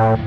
Thank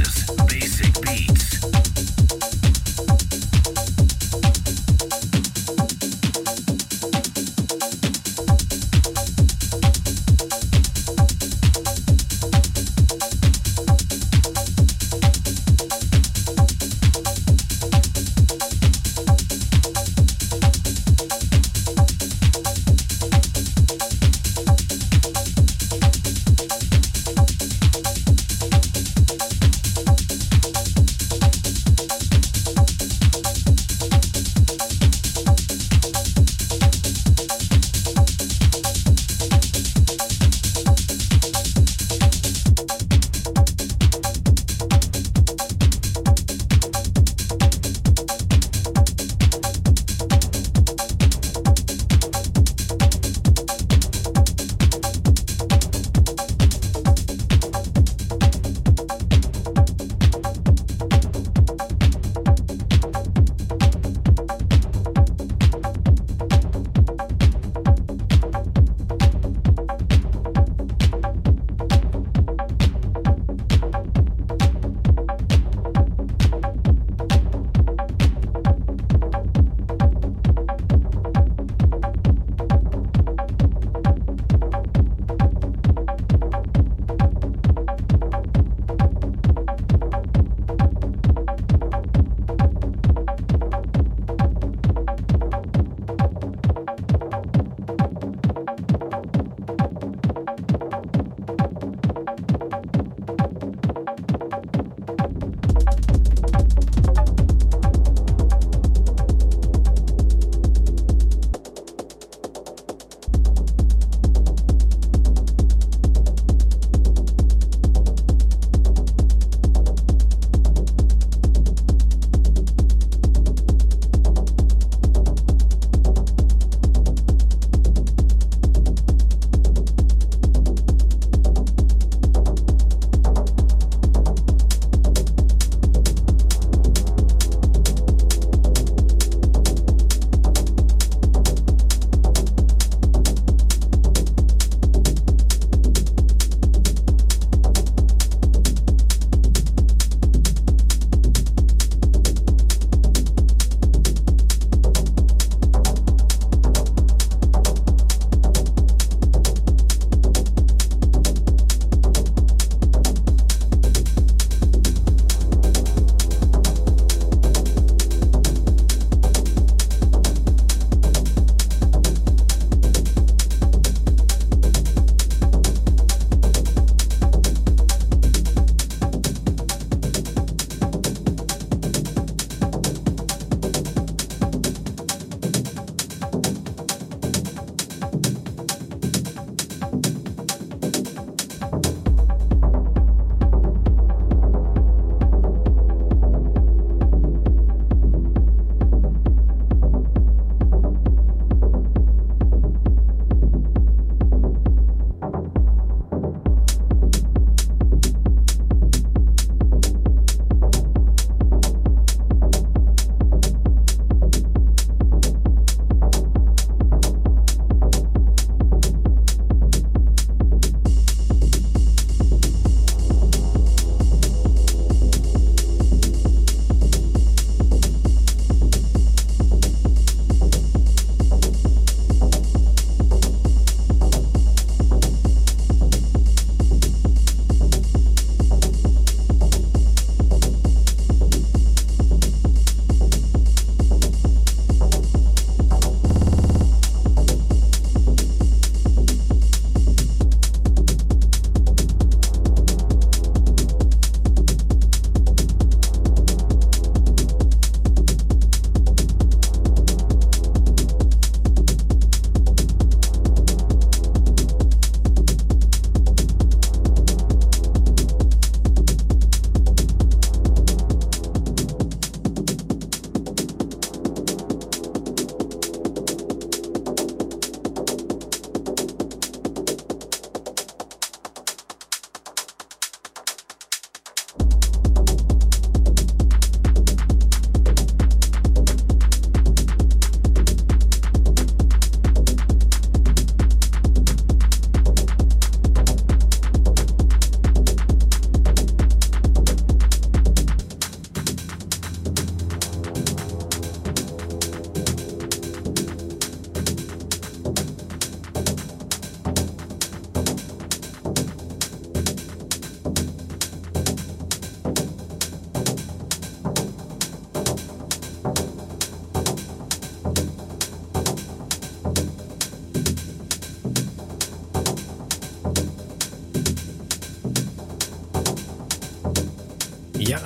is Basic Beats.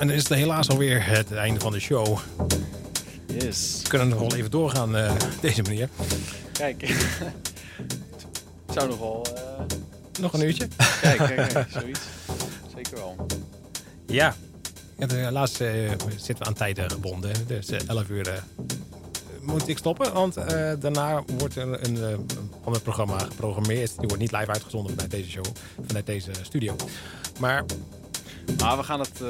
En dan is het helaas alweer het einde van de show. Yes. We kunnen nog wel even doorgaan uh, deze manier. Kijk. Het zou nog wel... Uh... Nog een uurtje? Kijk, kijk, kijk. Zoiets. Zeker wel. Ja. helaas uh, zitten we aan tijden gebonden. Dus 11 uur moet ik stoppen. Want daarna wordt er een, een ander programma geprogrammeerd. Die wordt niet live uitgezonden vanuit deze show. Vanuit deze studio. Maar... Maar we gaan het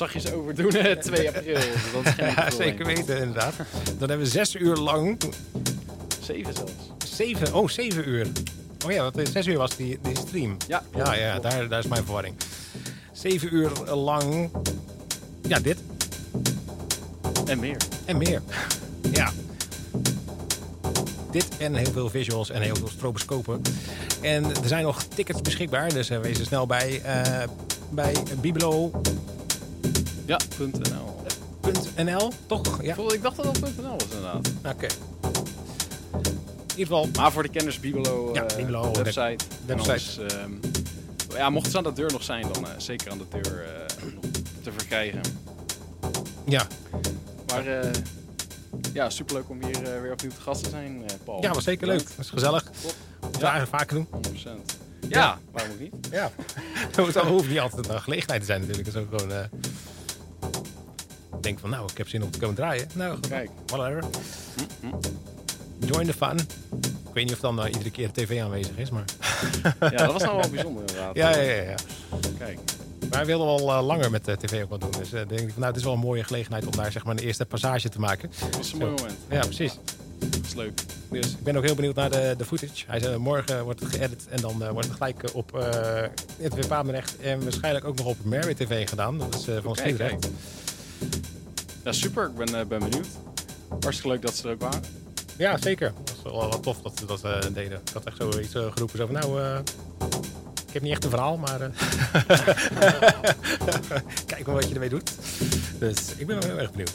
zachtjes overdoen, 2 april. Dat is geen ja, zeker weten, inderdaad. Dan hebben we zes uur lang... Zeven zelfs. Zeven? Oh, zeven uur. Oh ja, want zes uur was die, die stream. Ja, ja, ja daar, daar is mijn verwarring. Zeven uur lang... Ja, dit. En meer. En meer. Ja. Dit en heel veel visuals en heel veel stroboscopen. En er zijn nog tickets beschikbaar, dus uh, wees er snel bij. Uh, bij Bibelo ja, .nl. .nl, toch? Ja. Ik dacht dat dat .nl was inderdaad. Oké. In ieder geval... Maar voor de kenners Bibelo, ja, uh, Bibelo website. website. Anders, um, ja, mocht het aan de deur nog zijn, dan uh, zeker aan de deur uh, nog te verkrijgen. Ja. Maar ja, superleuk om hier weer opnieuw te gast te zijn, Paul. Ja, was zeker leuk. Dat is gezellig. Top. Dat ja. eigenlijk vaker doen. 100%. Ja, ja, waarom ook niet? Ja. Het hoeft niet altijd een gelegenheid te zijn natuurlijk. Het is ook gewoon... Denk van, nou, ik heb zin om te komen draaien. Nou, Kijk. whatever. Join the fun. Ik weet niet of dan uh, iedere keer de tv aanwezig is, maar... ja, dat was nou wel bijzonder inderdaad. Ja, ja, ja. ja. Kijk. Maar wij wilden wel uh, langer met de tv ook wat doen. Dus uh, denk ik van, nou, het is wel een mooie gelegenheid om daar zeg maar een eerste passage te maken. Dat is een mooi moment. Ja, precies. Dat is leuk. Dus ik ben ook heel benieuwd naar de, de footage. Hij zei, morgen wordt het geëdit en dan uh, wordt het gelijk op het Papenrecht en waarschijnlijk ook nog op Mary TV gedaan. Dat is van Schiedrecht. Ja, super. Ik ben, ben benieuwd. Hartstikke leuk dat ze er ook waren. Ja, zeker. Dat was wel wat tof dat ze dat deden. Ik had echt zoiets geroepen. Zo van, nou, ik heb niet echt een verhaal, maar kijk maar wat je ermee doet. Dus ik ben wel heel erg benieuwd.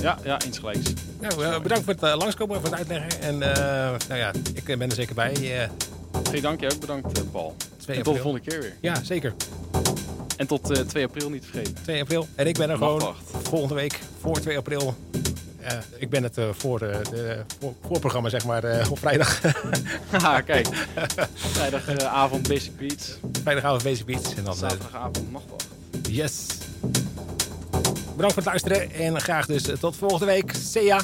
Ja, ja, insgelijks. Nou, uh, bedankt voor het uh, langskomen en voor het uitleggen. En uh, nou ja, ik ben er zeker bij. Geen dank, jij ook bedankt, Paul. Tot de volgende keer weer. Ja, zeker. En tot 2 april niet vergeten. 2 april. En ik ben er gewoon volgende week voor 2 april. ik ben het voor de voor, voorprogramma, zeg maar, op vrijdag. ah, kijk. Vrijdagavond Basic Beats. Vrijdagavond Basic Beats. En dan, Zaterdagavond Nachtwacht. Yes. Bedankt voor het luisteren en graag dus tot volgende week. See ya!